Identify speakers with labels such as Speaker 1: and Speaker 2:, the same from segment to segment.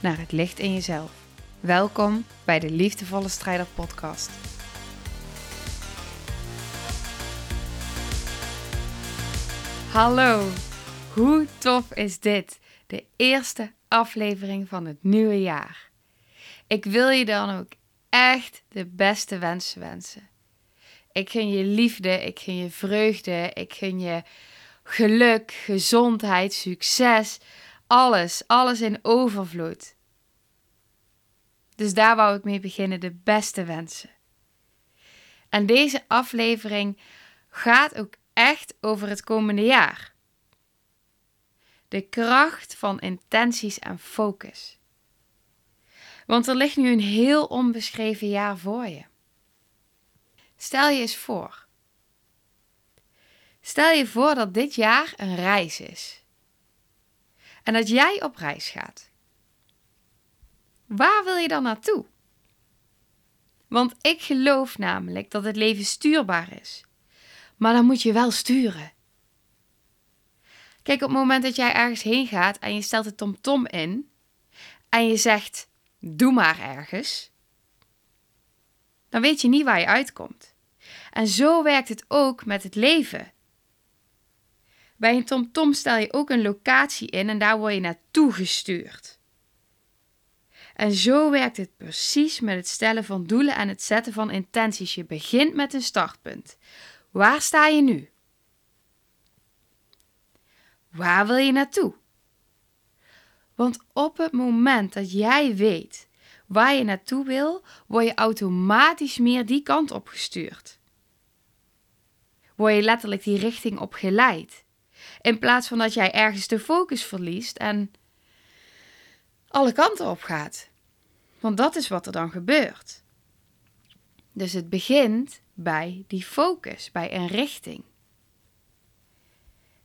Speaker 1: naar het licht in jezelf. Welkom bij de Liefdevolle Strijder Podcast. Hallo, hoe tof is dit? De eerste aflevering van het nieuwe jaar. Ik wil je dan ook echt de beste wensen wensen. Ik gun je liefde, ik gun je vreugde, ik gun je geluk, gezondheid, succes, alles, alles in overvloed. Dus daar wou ik mee beginnen, de beste wensen. En deze aflevering gaat ook echt over het komende jaar. De kracht van intenties en focus. Want er ligt nu een heel onbeschreven jaar voor je. Stel je eens voor. Stel je voor dat dit jaar een reis is. En dat jij op reis gaat. Waar wil je dan naartoe? Want ik geloof namelijk dat het leven stuurbaar is. Maar dan moet je wel sturen. Kijk, op het moment dat jij ergens heen gaat en je stelt de tomtom in en je zegt: Doe maar ergens, dan weet je niet waar je uitkomt. En zo werkt het ook met het leven. Bij een TomTom stel je ook een locatie in en daar word je naartoe gestuurd. En zo werkt het precies met het stellen van doelen en het zetten van intenties. Je begint met een startpunt. Waar sta je nu? Waar wil je naartoe? Want op het moment dat jij weet waar je naartoe wil, word je automatisch meer die kant op gestuurd. Word je letterlijk die richting op geleid. In plaats van dat jij ergens de focus verliest en alle kanten op gaat. Want dat is wat er dan gebeurt. Dus het begint bij die focus, bij een richting.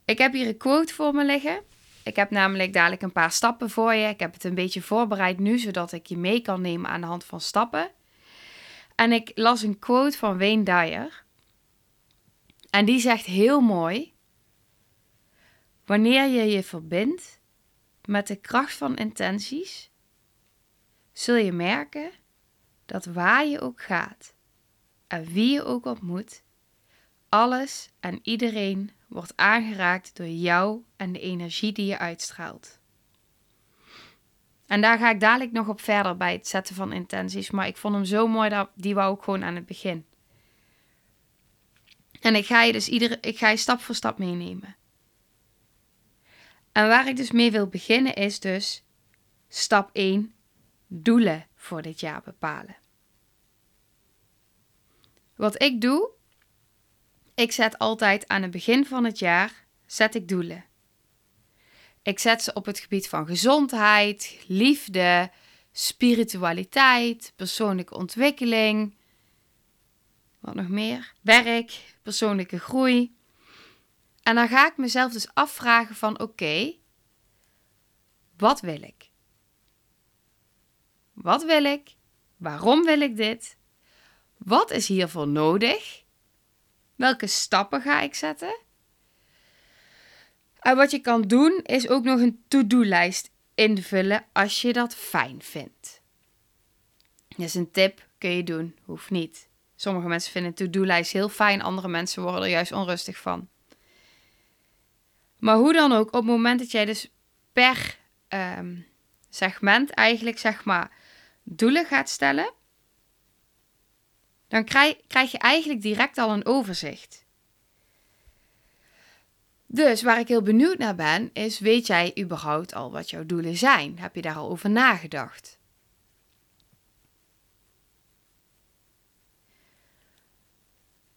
Speaker 1: Ik heb hier een quote voor me liggen. Ik heb namelijk dadelijk een paar stappen voor je. Ik heb het een beetje voorbereid nu, zodat ik je mee kan nemen aan de hand van stappen. En ik las een quote van Wayne Dyer. En die zegt heel mooi: Wanneer je je verbindt met de kracht van intenties, zul je merken dat waar je ook gaat en wie je ook ontmoet, alles en iedereen wordt aangeraakt door jou en de energie die je uitstraalt. En daar ga ik dadelijk nog op verder bij het zetten van intenties, maar ik vond hem zo mooi dat die wou ik gewoon aan het begin. En ik ga je dus iedere, ik ga je stap voor stap meenemen. En waar ik dus mee wil beginnen is dus stap 1: doelen voor dit jaar bepalen. Wat ik doe, ik zet altijd aan het begin van het jaar zet ik doelen. Ik zet ze op het gebied van gezondheid, liefde, spiritualiteit, persoonlijke ontwikkeling. Wat nog meer? Werk, persoonlijke groei. En dan ga ik mezelf dus afvragen van oké, wat wil ik? Wat wil ik? Waarom wil ik dit? Wat is hiervoor nodig? Welke stappen ga ik zetten? En wat je kan doen is ook nog een to-do-lijst invullen als je dat fijn vindt. Dat is een tip, kun je doen, hoeft niet. Sommige mensen vinden een to-do-lijst heel fijn, andere mensen worden er juist onrustig van. Maar hoe dan ook, op het moment dat jij dus per ehm, segment eigenlijk zeg maar doelen gaat stellen, dan krijg, krijg je eigenlijk direct al een overzicht. Dus waar ik heel benieuwd naar ben, is: weet jij überhaupt al wat jouw doelen zijn? Heb je daar al over nagedacht?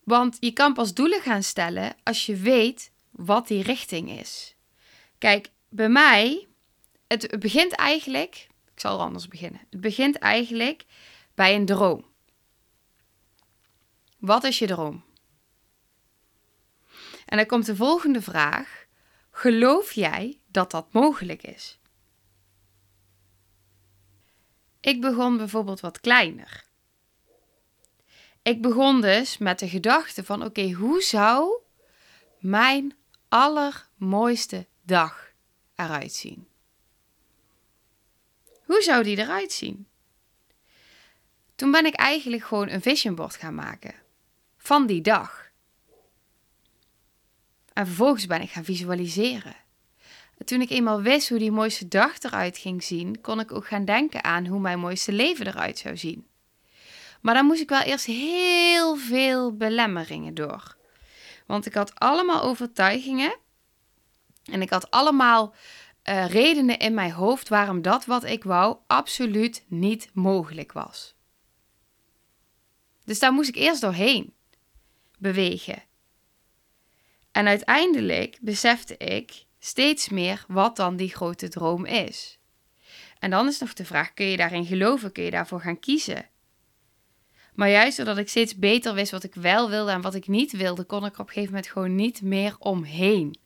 Speaker 1: Want je kan pas doelen gaan stellen als je weet wat die richting is. Kijk, bij mij, het begint eigenlijk ik zal anders beginnen. Het begint eigenlijk bij een droom. Wat is je droom? En dan komt de volgende vraag: Geloof jij dat dat mogelijk is? Ik begon bijvoorbeeld wat kleiner. Ik begon dus met de gedachte van oké, hoe zou mijn allermooiste dag eruit zien? Hoe zou die eruit zien? Toen ben ik eigenlijk gewoon een vision board gaan maken van die dag. En vervolgens ben ik gaan visualiseren. toen ik eenmaal wist hoe die mooiste dag eruit ging zien, kon ik ook gaan denken aan hoe mijn mooiste leven eruit zou zien. Maar dan moest ik wel eerst heel veel belemmeringen door. Want ik had allemaal overtuigingen en ik had allemaal uh, redenen in mijn hoofd waarom dat wat ik wou absoluut niet mogelijk was. Dus daar moest ik eerst doorheen bewegen. En uiteindelijk besefte ik steeds meer wat dan die grote droom is. En dan is nog de vraag: kun je daarin geloven? Kun je daarvoor gaan kiezen? Maar juist doordat ik steeds beter wist wat ik wel wilde en wat ik niet wilde, kon ik er op een gegeven moment gewoon niet meer omheen.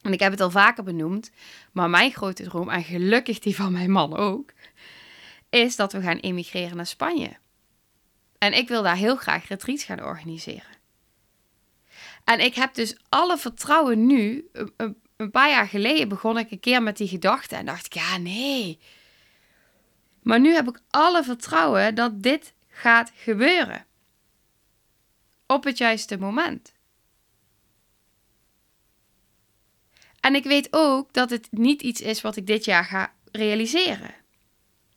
Speaker 1: En ik heb het al vaker benoemd, maar mijn grote droom, en gelukkig die van mijn man ook, is dat we gaan emigreren naar Spanje. En ik wil daar heel graag retreats gaan organiseren. En ik heb dus alle vertrouwen nu. Een, paar jaar geleden begon ik een keer met die gedachte en dacht ik, ja, nee. Maar nu heb ik alle vertrouwen dat dit gaat gebeuren. Op het juiste moment. En ik weet ook dat het niet iets is wat ik dit jaar ga realiseren.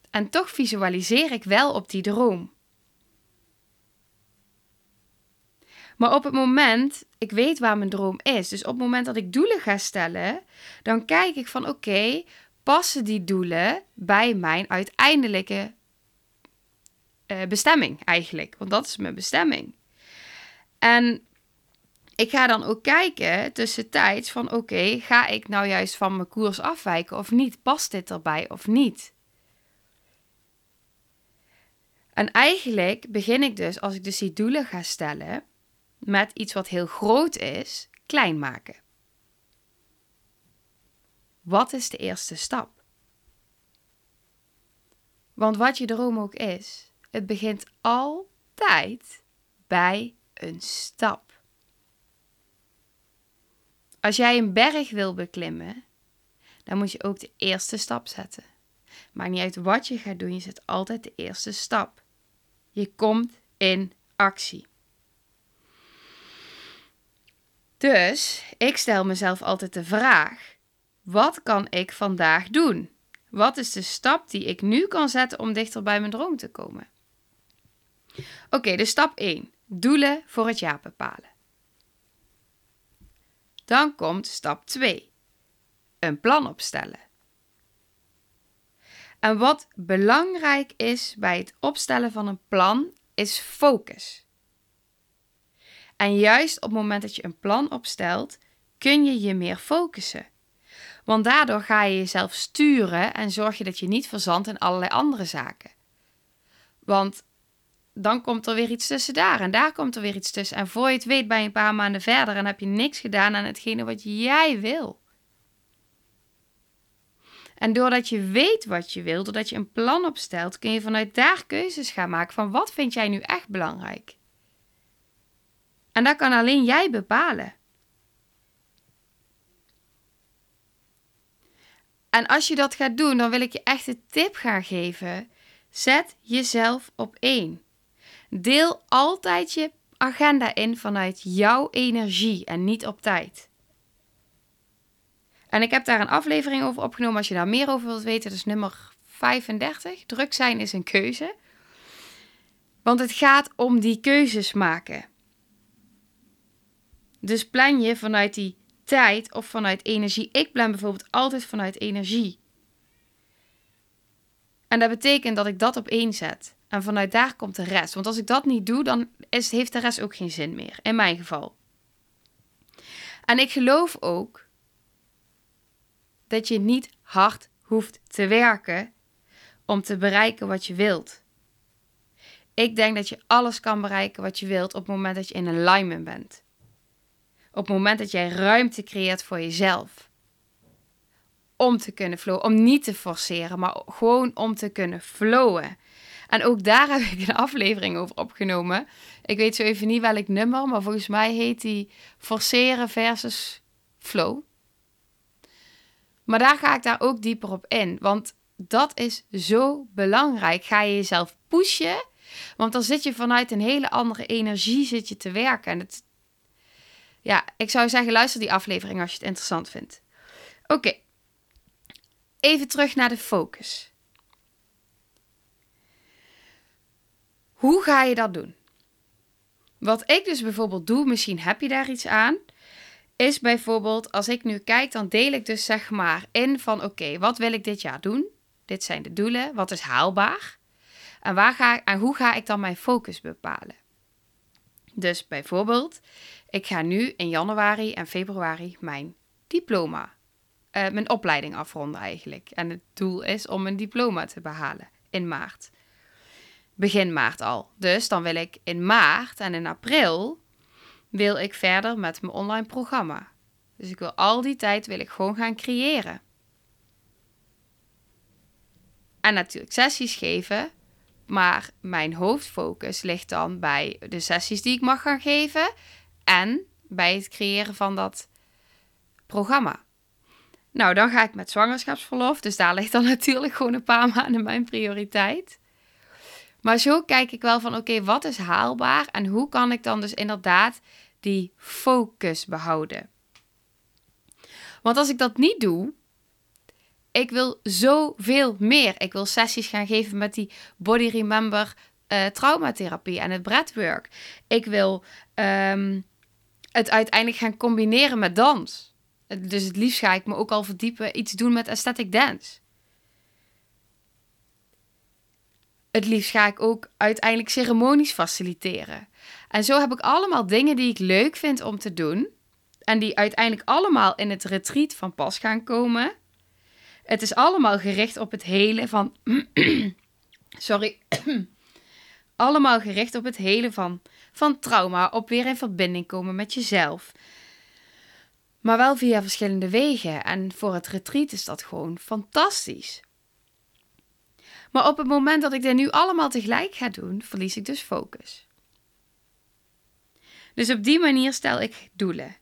Speaker 1: En toch visualiseer ik wel op die droom. Maar op het moment, ik weet waar mijn droom is. Dus op het moment dat ik doelen ga stellen, dan kijk ik van oké, passen die doelen bij mijn uiteindelijke uh, bestemming eigenlijk? Want dat is mijn bestemming. En ik ga dan ook kijken tussentijds van oké, ga ik nou juist van mijn koers afwijken of niet? Past dit erbij of niet? En eigenlijk begin ik dus, als ik dus die doelen ga stellen, met iets wat heel groot is, klein maken. Wat is de eerste stap? Want wat je droom ook is, het begint altijd bij een stap. Als jij een berg wil beklimmen, dan moet je ook de eerste stap zetten. Maakt niet uit wat je gaat doen, je zet altijd de eerste stap. Je komt in actie. Dus ik stel mezelf altijd de vraag: wat kan ik vandaag doen? Wat is de stap die ik nu kan zetten om dichter bij mijn droom te komen? Oké, de stap 1. Doelen voor het jaar bepalen. Dan komt stap 2. Een plan opstellen. En wat belangrijk is bij het opstellen van een plan, is focus. En juist op het moment dat je een plan opstelt, kun je je meer focussen. Want daardoor ga je jezelf sturen en zorg je dat je niet verzandt in allerlei andere zaken. Want dan komt er weer iets tussen daar en daar komt er weer iets tussen. En voor je het weet ben je een paar maanden verder en heb je niks gedaan aan hetgene wat jij wil. En doordat je weet wat je wil, doordat je een plan opstelt, kun je vanuit daar keuzes gaan maken van wat vind jij nu echt belangrijk. En dat kan alleen jij bepalen. En als je dat gaat doen, dan wil ik je echt een tip gaan geven. Zet jezelf op één. Deel altijd je agenda in vanuit jouw energie en niet op tijd. En ik heb daar een aflevering over opgenomen. Als je daar meer over wilt weten, dat is nummer 35. Druk zijn is een keuze. Want het gaat om die keuzes maken. Dus plan je vanuit die tijd of vanuit energie. Ik plan bijvoorbeeld altijd vanuit energie. En dat betekent dat ik dat op één zet. En vanuit daar komt de rest. Want als ik dat niet doe, dan heeft de rest ook geen zin meer. In mijn geval. En ik geloof ook dat je niet hard hoeft te werken om te bereiken wat je wilt. Ik denk dat je alles kan bereiken wat je wilt op het moment dat je in alignment bent. Op het moment dat jij ruimte creëert voor jezelf. Om te kunnen flowen. Om niet te forceren, maar gewoon om te kunnen flowen. En ook daar heb ik een aflevering over opgenomen. Ik weet zo even niet welk nummer, maar volgens mij heet die Forceren versus Flow. Maar daar ga ik daar ook dieper op in. Want dat is zo belangrijk. Ga je jezelf pushen? Want dan zit je vanuit een hele andere energie zit je te werken. En het, ja, ik zou zeggen, luister die aflevering als je het interessant vindt. Oké, even terug naar de focus. Hoe ga je dat doen? Wat ik dus bijvoorbeeld doe, misschien heb je daar iets aan, is bijvoorbeeld als ik nu kijk, dan deel ik dus zeg maar in van oké, wat wil ik dit jaar doen? Dit zijn de doelen, wat is haalbaar? En, waar ga, en hoe ga ik dan mijn focus bepalen? Dus bijvoorbeeld, ik ga nu in januari en februari mijn diploma, uh, mijn opleiding afronden eigenlijk. En het doel is om een diploma te behalen in maart. Begin maart al. Dus dan wil ik in maart en in april wil ik verder met mijn online programma. Dus ik wil al die tijd wil ik gewoon gaan creëren. En natuurlijk sessies geven, maar mijn hoofdfocus ligt dan bij de sessies die ik mag gaan geven en bij het creëren van dat programma. Nou, dan ga ik met zwangerschapsverlof, dus daar ligt dan natuurlijk gewoon een paar maanden mijn prioriteit. Maar zo kijk ik wel van oké, wat is haalbaar en hoe kan ik dan dus inderdaad die focus behouden? Want als ik dat niet doe, ik wil zoveel meer. Ik wil sessies gaan geven met die Body Remember uh, traumatherapie en het breathwork. Ik wil ehm, het uiteindelijk gaan combineren met dans. Dus het liefst ga ik me ook al verdiepen, iets doen met aesthetic dance. Het liefst ga ik ook uiteindelijk ceremonies faciliteren. En zo heb ik allemaal dingen die ik leuk vind om te doen. En die uiteindelijk allemaal in het retreat van pas gaan komen. Het is allemaal gericht op het hele van. sorry. allemaal gericht op het hele van, van trauma. Op weer in verbinding komen met jezelf. Maar wel via verschillende wegen. En voor het retreat is dat gewoon fantastisch. Maar op het moment dat ik dit nu allemaal tegelijk ga doen, verlies ik dus focus. Dus op die manier stel ik doelen.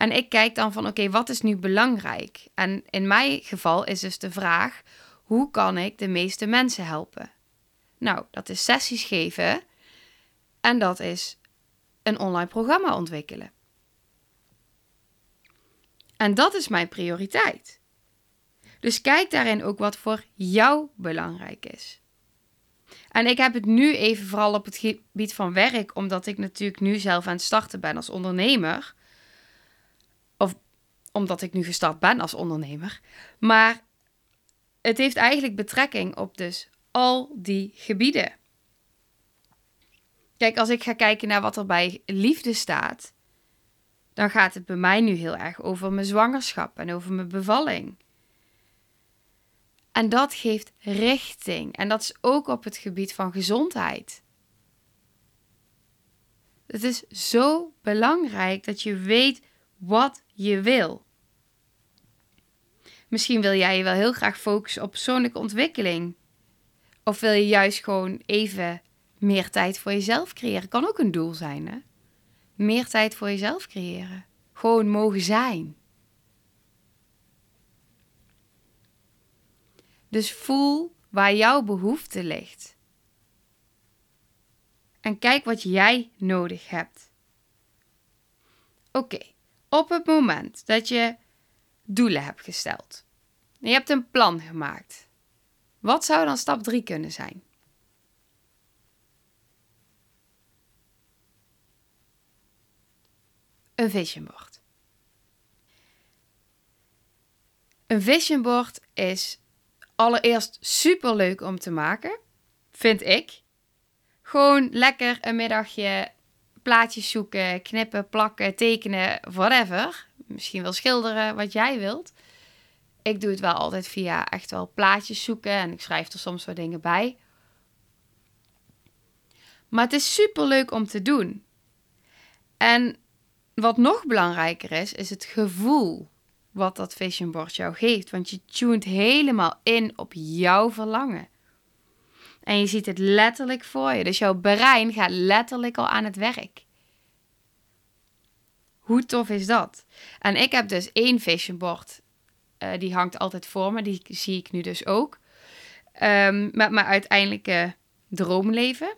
Speaker 1: En ik kijk dan van oké, wat is nu belangrijk? En in mijn geval is dus de vraag: hoe kan ik de meeste mensen helpen? Nou, dat is sessies geven en dat is een online programma ontwikkelen. En dat is mijn prioriteit. Dus kijk daarin ook wat voor jou belangrijk is. En ik heb het nu even vooral op het gebied van werk, omdat ik natuurlijk nu zelf aan het starten ben als ondernemer. Omdat ik nu gestart ben als ondernemer. Maar het heeft eigenlijk betrekking op dus al die gebieden. Kijk, als ik ga kijken naar wat er bij liefde staat, dan gaat het bij mij nu heel erg over mijn zwangerschap en over mijn bevalling. En dat geeft richting. En dat is ook op het gebied van gezondheid. Het is zo belangrijk dat je weet wat je wil. Misschien wil jij je wel heel graag focussen op persoonlijke ontwikkeling. Of wil je juist gewoon even meer tijd voor jezelf creëren? Kan ook een doel zijn, hè? Meer tijd voor jezelf creëren. Gewoon mogen zijn. Dus voel waar jouw behoefte ligt. En kijk wat jij nodig hebt. Oké, op het moment dat je doelen hebt gesteld. Je hebt een plan gemaakt. Wat zou dan stap 3 kunnen zijn? Een vision board. Een vision board is allereerst super leuk om te maken, vind ik. Gewoon lekker een middagje plaatjes zoeken, knippen, plakken, tekenen, whatever. Misschien wel schilderen wat jij wilt. Ik doe het wel altijd via echt wel plaatjes zoeken en ik schrijf er soms wat dingen bij. Maar het is super leuk om te doen. En wat nog belangrijker is, is het gevoel wat dat vision board jou geeft. Want je tunt helemaal in op jouw verlangen. En je ziet het letterlijk voor je. Dus jouw brein gaat letterlijk al aan het werk. Hoe tof is dat? En ik heb dus één vision board. Uh, die hangt altijd voor me. Die zie ik nu dus ook. Um, met mijn uiteindelijke droomleven.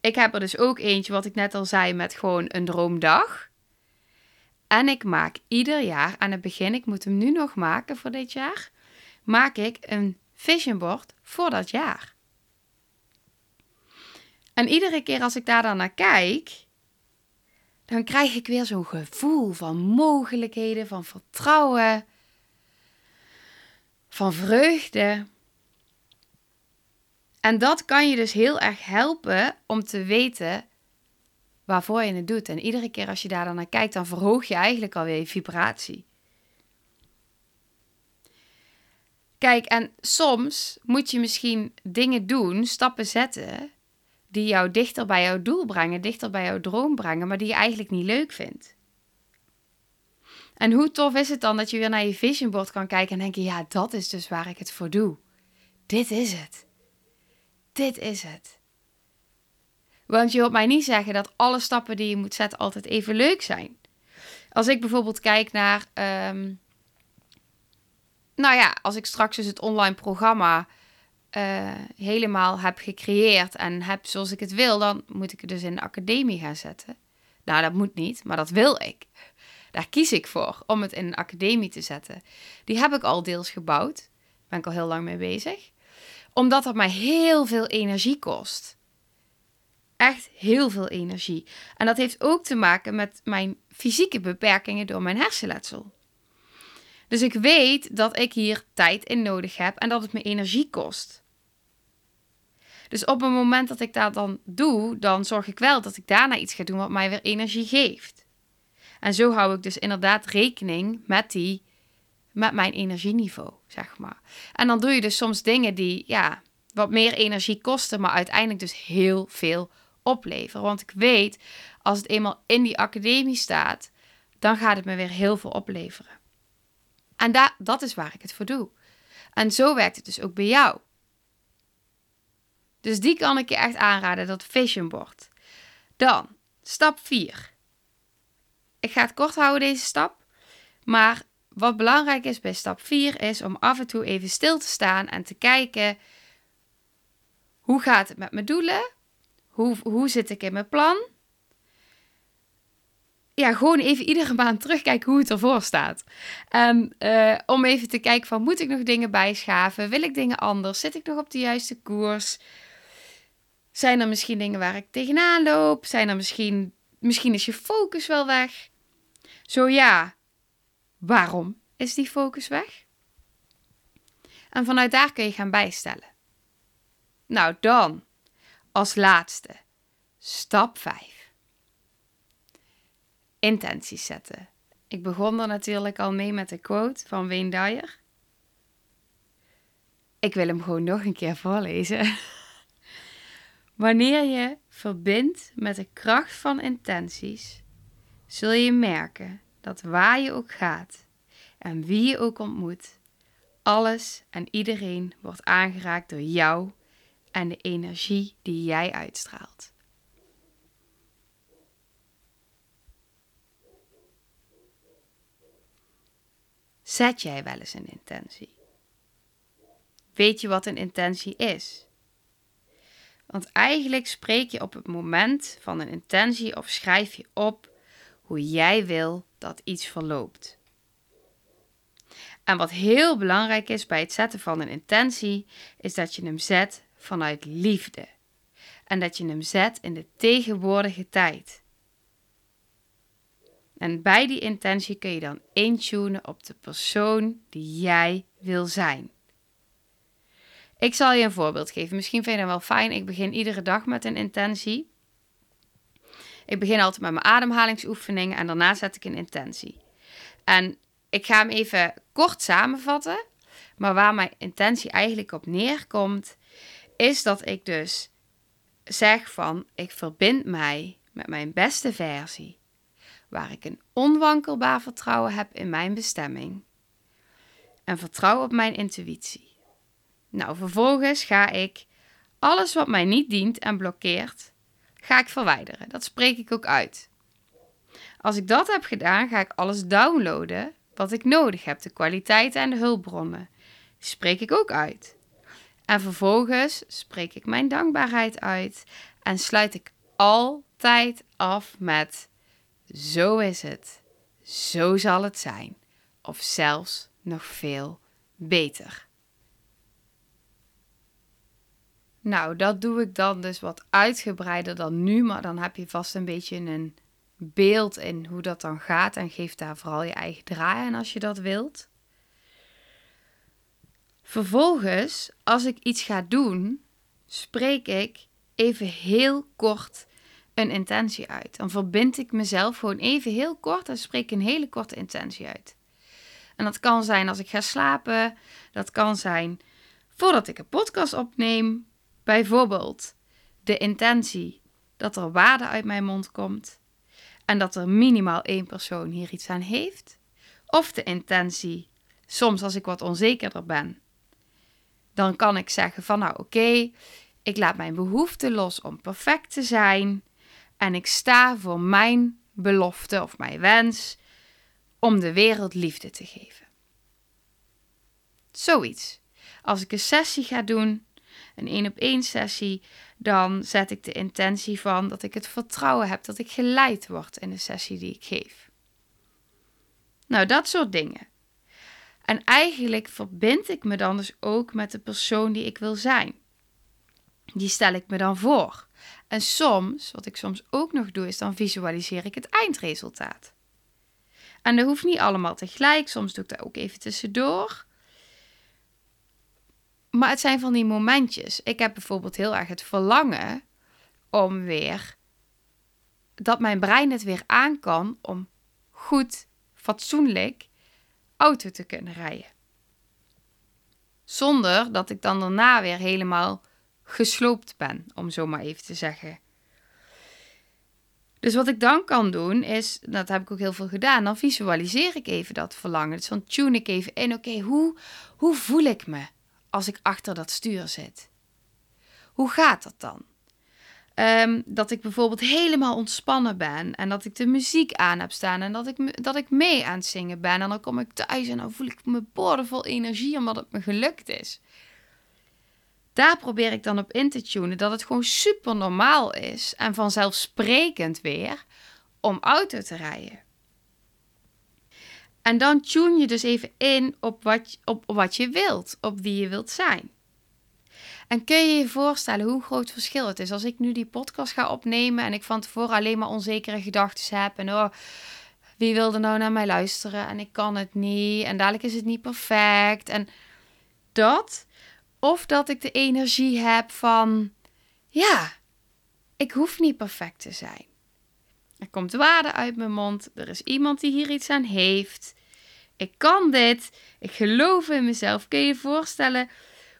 Speaker 1: Ik heb er dus ook eentje, wat ik net al zei, met gewoon een droomdag. En ik maak ieder jaar, aan het begin, ik moet hem nu nog maken voor dit jaar, maak ik een vision board voor dat jaar. En iedere keer als ik daar dan naar kijk, dan krijg ik weer zo'n gevoel van mogelijkheden, van vertrouwen, van vreugde. En dat kan je dus heel erg helpen om te weten waarvoor je het doet. En iedere keer als je daar dan naar kijkt, dan verhoog je eigenlijk alweer je vibratie. Kijk, en soms moet je misschien dingen doen, stappen zetten, die jou dichter bij jouw doel brengen, dichter bij jouw droom brengen, maar die je eigenlijk niet leuk vindt. En hoe tof is het dan dat je weer naar je vision board kan kijken en denken: ja, dat is dus waar ik het voor doe. Dit is het. Dit is het. Want je hoort mij niet zeggen dat alle stappen die je moet zetten altijd even leuk zijn. Als ik bijvoorbeeld kijk naar. Ehm, nou ja, als ik straks dus het online programma uh, helemaal heb gecreëerd en heb zoals ik het wil, dan moet ik het dus in de academie gaan zetten. Nou, dat moet niet, maar dat wil ik. Daar kies ik voor om het in een academie te zetten. Die heb ik al deels gebouwd. Daar ben ik al heel lang mee bezig. Omdat dat mij heel veel energie kost. Echt heel veel energie. En dat heeft ook te maken met mijn fysieke beperkingen door mijn hersenletsel. Dus ik weet dat ik hier tijd in nodig heb en dat het me energie kost. Dus op het moment dat ik dat dan doe, dan zorg ik wel dat ik daarna iets ga doen wat mij weer energie geeft. En zo hou ik dus inderdaad rekening met die, met mijn energieniveau, zeg maar. En dan doe je dus soms dingen die, ja, wat meer energie kosten, maar uiteindelijk dus heel veel opleveren. Want ik weet, als het eenmaal in die academie staat, dan gaat het me weer heel veel opleveren. En da dat is waar ik het voor doe. En zo werkt het dus ook bij jou. Dus die kan ik je echt aanraden, dat vision board. Dan, stap 4. Ik ga het kort houden, deze stap. Maar wat belangrijk is bij stap 4 is om af en toe even stil te staan en te kijken: hoe gaat het met mijn doelen? Hoe, hoe zit ik in mijn plan? ja, gewoon even iedere maand terugkijken hoe het ervoor staat. En uh, om even te kijken van, moet ik nog dingen bijschaven? Wil ik dingen anders? Zit ik nog op de juiste koers? Zijn er misschien dingen waar ik tegenaan loop? Zijn er misschien, misschien is je focus wel weg? Zo ja, waarom is die focus weg? En vanuit daar kun je gaan bijstellen. Nou dan, als laatste, stap 5 intenties zetten. Ik begon er natuurlijk al mee met de quote van Wayne Dyer. Ik wil hem gewoon nog een keer voorlezen. Wanneer je verbindt met de kracht van intenties, zul je merken dat waar je ook gaat en wie je ook ontmoet, alles en iedereen wordt aangeraakt door jou en de energie die jij uitstraalt. Zet jij wel eens een intentie? Weet je wat een intentie is? Want eigenlijk spreek je op het moment van een intentie of schrijf je op hoe jij wil dat iets verloopt. En wat heel belangrijk is bij het zetten van een intentie, is dat je hem zet vanuit liefde. En dat je hem zet in de tegenwoordige tijd. En bij die intentie kun je dan intunen op de persoon die jij wil zijn. Ik zal je een voorbeeld geven. Misschien vind je dat wel fijn. Ik begin iedere dag met een intentie. Ik begin altijd met mijn ademhalingsoefeningen en daarna zet ik een intentie. En ik ga hem even kort samenvatten, maar waar mijn intentie eigenlijk op neerkomt, is dat ik dus zeg van ik verbind mij met mijn beste versie, waar ik een onwankelbaar vertrouwen heb in mijn bestemming en vertrouw op mijn intuïtie. Nou, vervolgens ga ik alles wat mij niet dient en blokkeert, ga ik verwijderen. Dat spreek ik ook uit. Als ik dat heb gedaan, ga ik alles downloaden wat ik nodig heb, de kwaliteiten en de hulpbronnen. Spreek ik ook uit. En vervolgens spreek ik mijn dankbaarheid uit en sluit ik altijd af met: Zo is het, zo zal het zijn, of zelfs nog veel beter. Nou, dat doe ik dan dus wat uitgebreider dan nu, maar dan heb je vast een beetje een beeld in hoe dat dan gaat en geef daar vooral je eigen draai aan als je dat wilt. Vervolgens, als ik iets ga doen, spreek ik even heel kort een intentie uit. Dan verbind ik mezelf gewoon even heel kort en spreek een hele korte intentie uit. En dat kan zijn als ik ga slapen, dat kan zijn voordat ik een podcast opneem, bijvoorbeeld de intentie dat er waarde uit mijn mond komt en dat er minimaal één persoon hier iets aan heeft, of de intentie, soms als ik wat onzekerder ben, dan kan ik zeggen van nou oké, ik laat mijn behoefte los om perfect te zijn en ik sta voor mijn belofte of mijn wens om de wereld liefde te geven. Zoiets. Als ik een sessie ga doen, een één op één sessie, dan zet ik de intentie van dat ik het vertrouwen heb dat ik geleid word in de sessie die ik geef. Nou, dat soort dingen. En eigenlijk verbind ik me dan dus ook met de persoon die ik wil zijn. Die stel ik me dan voor. En soms, wat ik soms ook nog doe, is dan visualiseer ik het eindresultaat. En dat hoeft niet allemaal tegelijk, soms doe ik dat ook even tussendoor. Maar het zijn van die momentjes. Ik heb bijvoorbeeld heel erg het verlangen om weer dat mijn brein het weer aan kan om goed, fatsoenlijk auto te kunnen rijden. Zonder dat ik dan daarna weer helemaal gesloopt ben, om zo maar even te zeggen. Dus wat ik dan kan doen is, dat heb ik ook heel veel gedaan, dan visualiseer ik even dat verlangen. Dus dan tune ik even in, oké, hoe, hoe voel ik me als ik achter dat stuur zit? Hoe gaat dat dan? Ehm, dat ik bijvoorbeeld helemaal ontspannen ben en dat ik de muziek aan heb staan en dat ik, dat ik mee aan het zingen ben. En dan kom ik thuis en dan voel ik me boordevol energie omdat het me gelukt is. Daar probeer ik dan op in te tunen dat het gewoon super normaal is en vanzelfsprekend weer om auto te rijden. En dan tune je dus even in op wat, op wat je wilt, op wie je wilt zijn. En kun je je voorstellen hoe groot verschil het is als ik nu die podcast ga opnemen en ik van tevoren alleen maar onzekere gedachten heb en oh, wie wilde nou naar mij luisteren en ik kan het niet en dadelijk is het niet perfect en dat of dat ik de energie heb van ja, ik hoef niet perfect te zijn. Er komt waarde uit mijn mond, er is iemand die hier iets aan heeft. Ik kan dit, ik geloof in mezelf. Kun je je voorstellen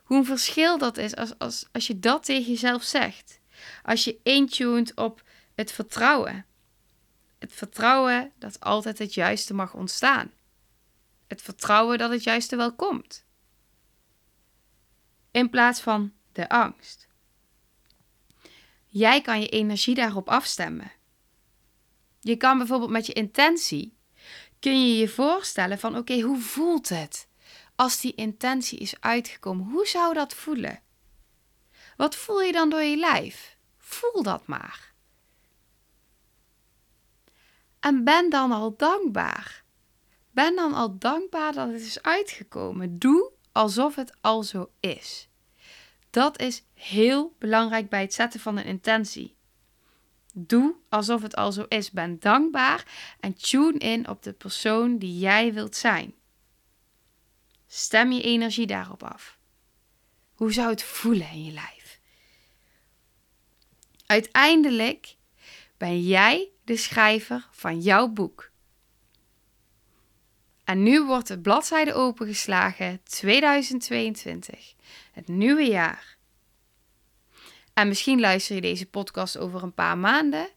Speaker 1: hoe een verschil dat is als, als, als je dat tegen jezelf zegt. Als je intuned op het vertrouwen. Het vertrouwen dat altijd het juiste mag ontstaan. Het vertrouwen dat het juiste wel komt. In plaats van de angst. Jij kan je energie daarop afstemmen. Je kan bijvoorbeeld met je intentie, kun je je voorstellen van oké, hoe voelt het? als die intentie is uitgekomen, hoe zou dat voelen? Wat voel je dan door je lijf? Voel dat maar. En ben dan al dankbaar. Ben dan al dankbaar dat het is uitgekomen. Doe alsof het al zo is. Dat is heel belangrijk bij het zetten van een intentie. Doe alsof het al zo is. Ben dankbaar en tune in op de persoon die jij wilt zijn. Stem je energie daarop af. Hoe zou het voelen in je lijf? Uiteindelijk ben jij de schrijver van jouw boek. En nu wordt de bladzijde opengeslagen 2022, het nieuwe jaar. En misschien luister je deze podcast over een paar maanden,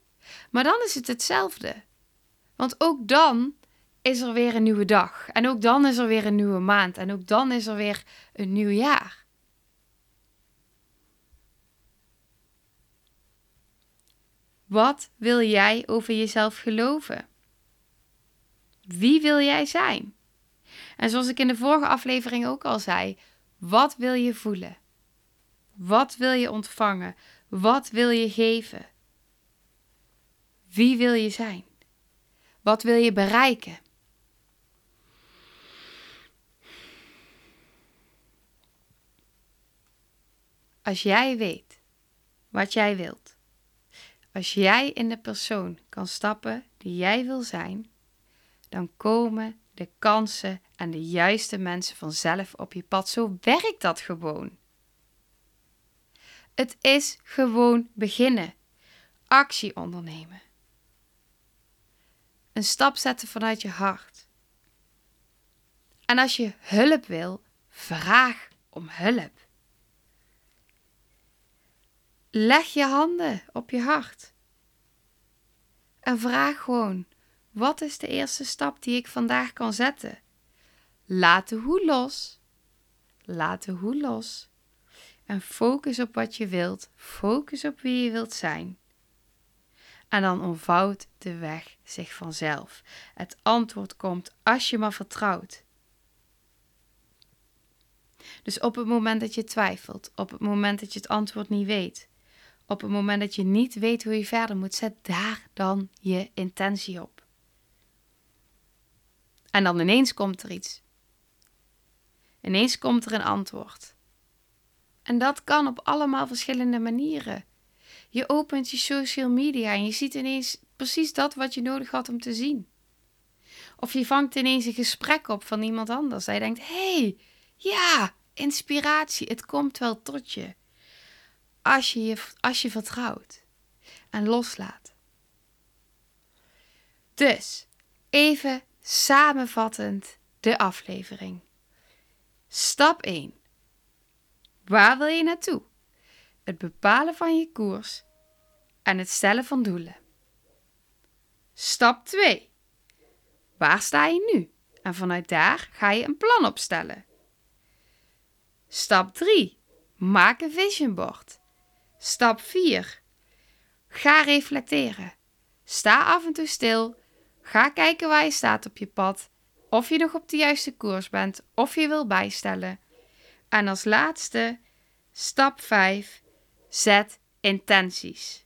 Speaker 1: maar dan is het hetzelfde. Want ook dan is er weer een nieuwe dag. En ook dan is er weer een nieuwe maand. En ook dan is er weer een nieuw jaar. Wat wil jij over jezelf geloven? Wie wil jij zijn? En zoals ik in de vorige aflevering ook al zei, wat wil je voelen? Wat wil je ontvangen? Wat wil je geven? Wie wil je zijn? Wat wil je bereiken? Als jij weet wat jij wilt, als jij in de persoon kan stappen die jij wil zijn, dan komen de kansen en de juiste mensen vanzelf op je pad. Zo werkt dat gewoon. Het is gewoon beginnen. Actie ondernemen. Een stap zetten vanuit je hart. En als je hulp wil, vraag om hulp. Leg je handen op je hart. En vraag gewoon: wat is de eerste stap die ik vandaag kan zetten? Laat de hoe los. Laat de hoe los. En focus op wat je wilt. Focus op wie je wilt zijn. En dan ontvouwt de weg zich vanzelf. Het antwoord komt als je maar vertrouwt. Dus op het moment dat je twijfelt, op het moment dat je het antwoord niet weet, op het moment dat je niet weet hoe je verder moet, zet daar dan je intentie op. En dan ineens komt er iets. Ineens komt er een antwoord. En dat kan op allemaal verschillende manieren. Je opent je social media en je ziet ineens precies dat wat je nodig had om te zien. Of je vangt ineens een gesprek op van iemand anders. Je denkt: hey, ja, inspiratie, het komt wel tot je. Als je, je, als je vertrouwt en loslaat. Dus, even samenvattend de aflevering. Stap 1. Waar wil je naartoe? Het bepalen van je koers en het stellen van doelen. Stap 2. Waar sta je nu? En vanuit daar ga je een plan opstellen. Stap 3. Maak een vision board. Stap 4. Ga reflecteren. Sta af en toe stil Ga kijken waar je staat op je pad, of je nog op de juiste koers bent, of je wil bijstellen. En als laatste, stap 5, zet intenties.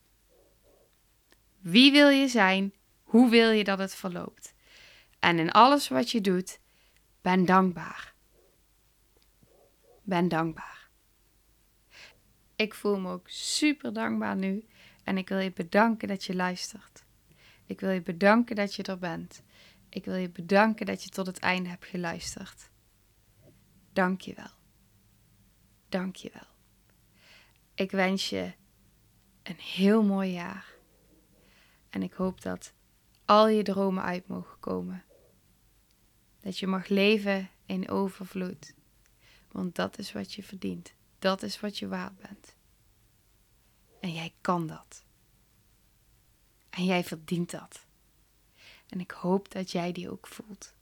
Speaker 1: Wie wil je zijn? Hoe wil je dat het verloopt? En in alles wat je doet, ben dankbaar. Ben dankbaar. Ik voel me ook super dankbaar nu en ik wil je bedanken dat je luistert. Ik wil je bedanken dat je er bent. Ik wil je bedanken dat je tot het einde hebt geluisterd. Dank je wel. Dank je wel. Ik wens je een heel mooi jaar. En ik hoop dat al je dromen uit mogen komen. Dat je mag leven in overvloed. Want dat is wat je verdient. Dat is wat je waard bent. En jij kan dat. En jij verdient dat. En ik hoop dat jij die ook voelt.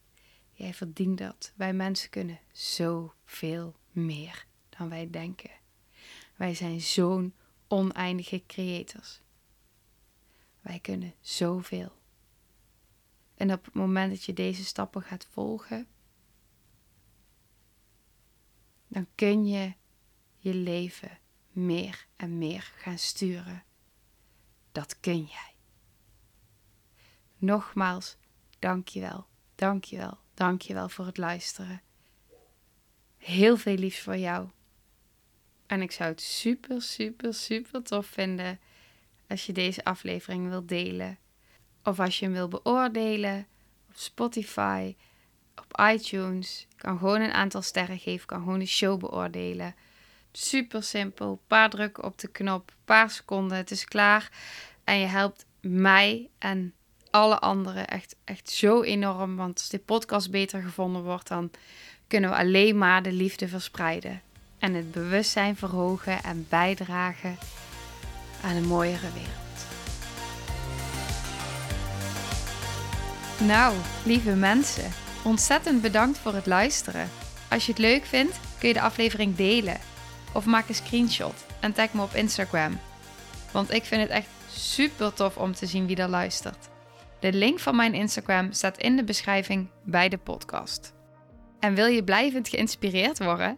Speaker 1: Jij verdient dat. Wij mensen kunnen zoveel meer wij denken. Wij zijn zo'n oneindige creators. Wij kunnen zoveel. En op het moment dat je deze stappen gaat volgen, dan kun je je leven meer en meer gaan sturen. Dat kun jij. Nogmaals, dankjewel, dankjewel, dankjewel voor het luisteren. Heel veel liefs voor jou. En ik zou het super, super, super tof vinden als je deze aflevering wilt delen. Of als je hem wil beoordelen op Spotify, op iTunes. kan gewoon een aantal sterren geven, kan gewoon de show beoordelen. Super simpel, paar drukken op de knop, paar seconden, het is klaar. En je helpt mij en alle anderen echt, echt zo enorm. Want als dit podcast beter gevonden wordt, dan kunnen we alleen maar de liefde verspreiden. En het bewustzijn verhogen en bijdragen aan een mooiere wereld. Nou, lieve mensen, ontzettend bedankt voor het luisteren. Als je het leuk vindt, kun je de aflevering delen. Of maak een screenshot en tag me op Instagram. Want ik vind het echt super tof om te zien wie er luistert. De link van mijn Instagram staat in de beschrijving bij de podcast. En wil je blijvend geïnspireerd worden?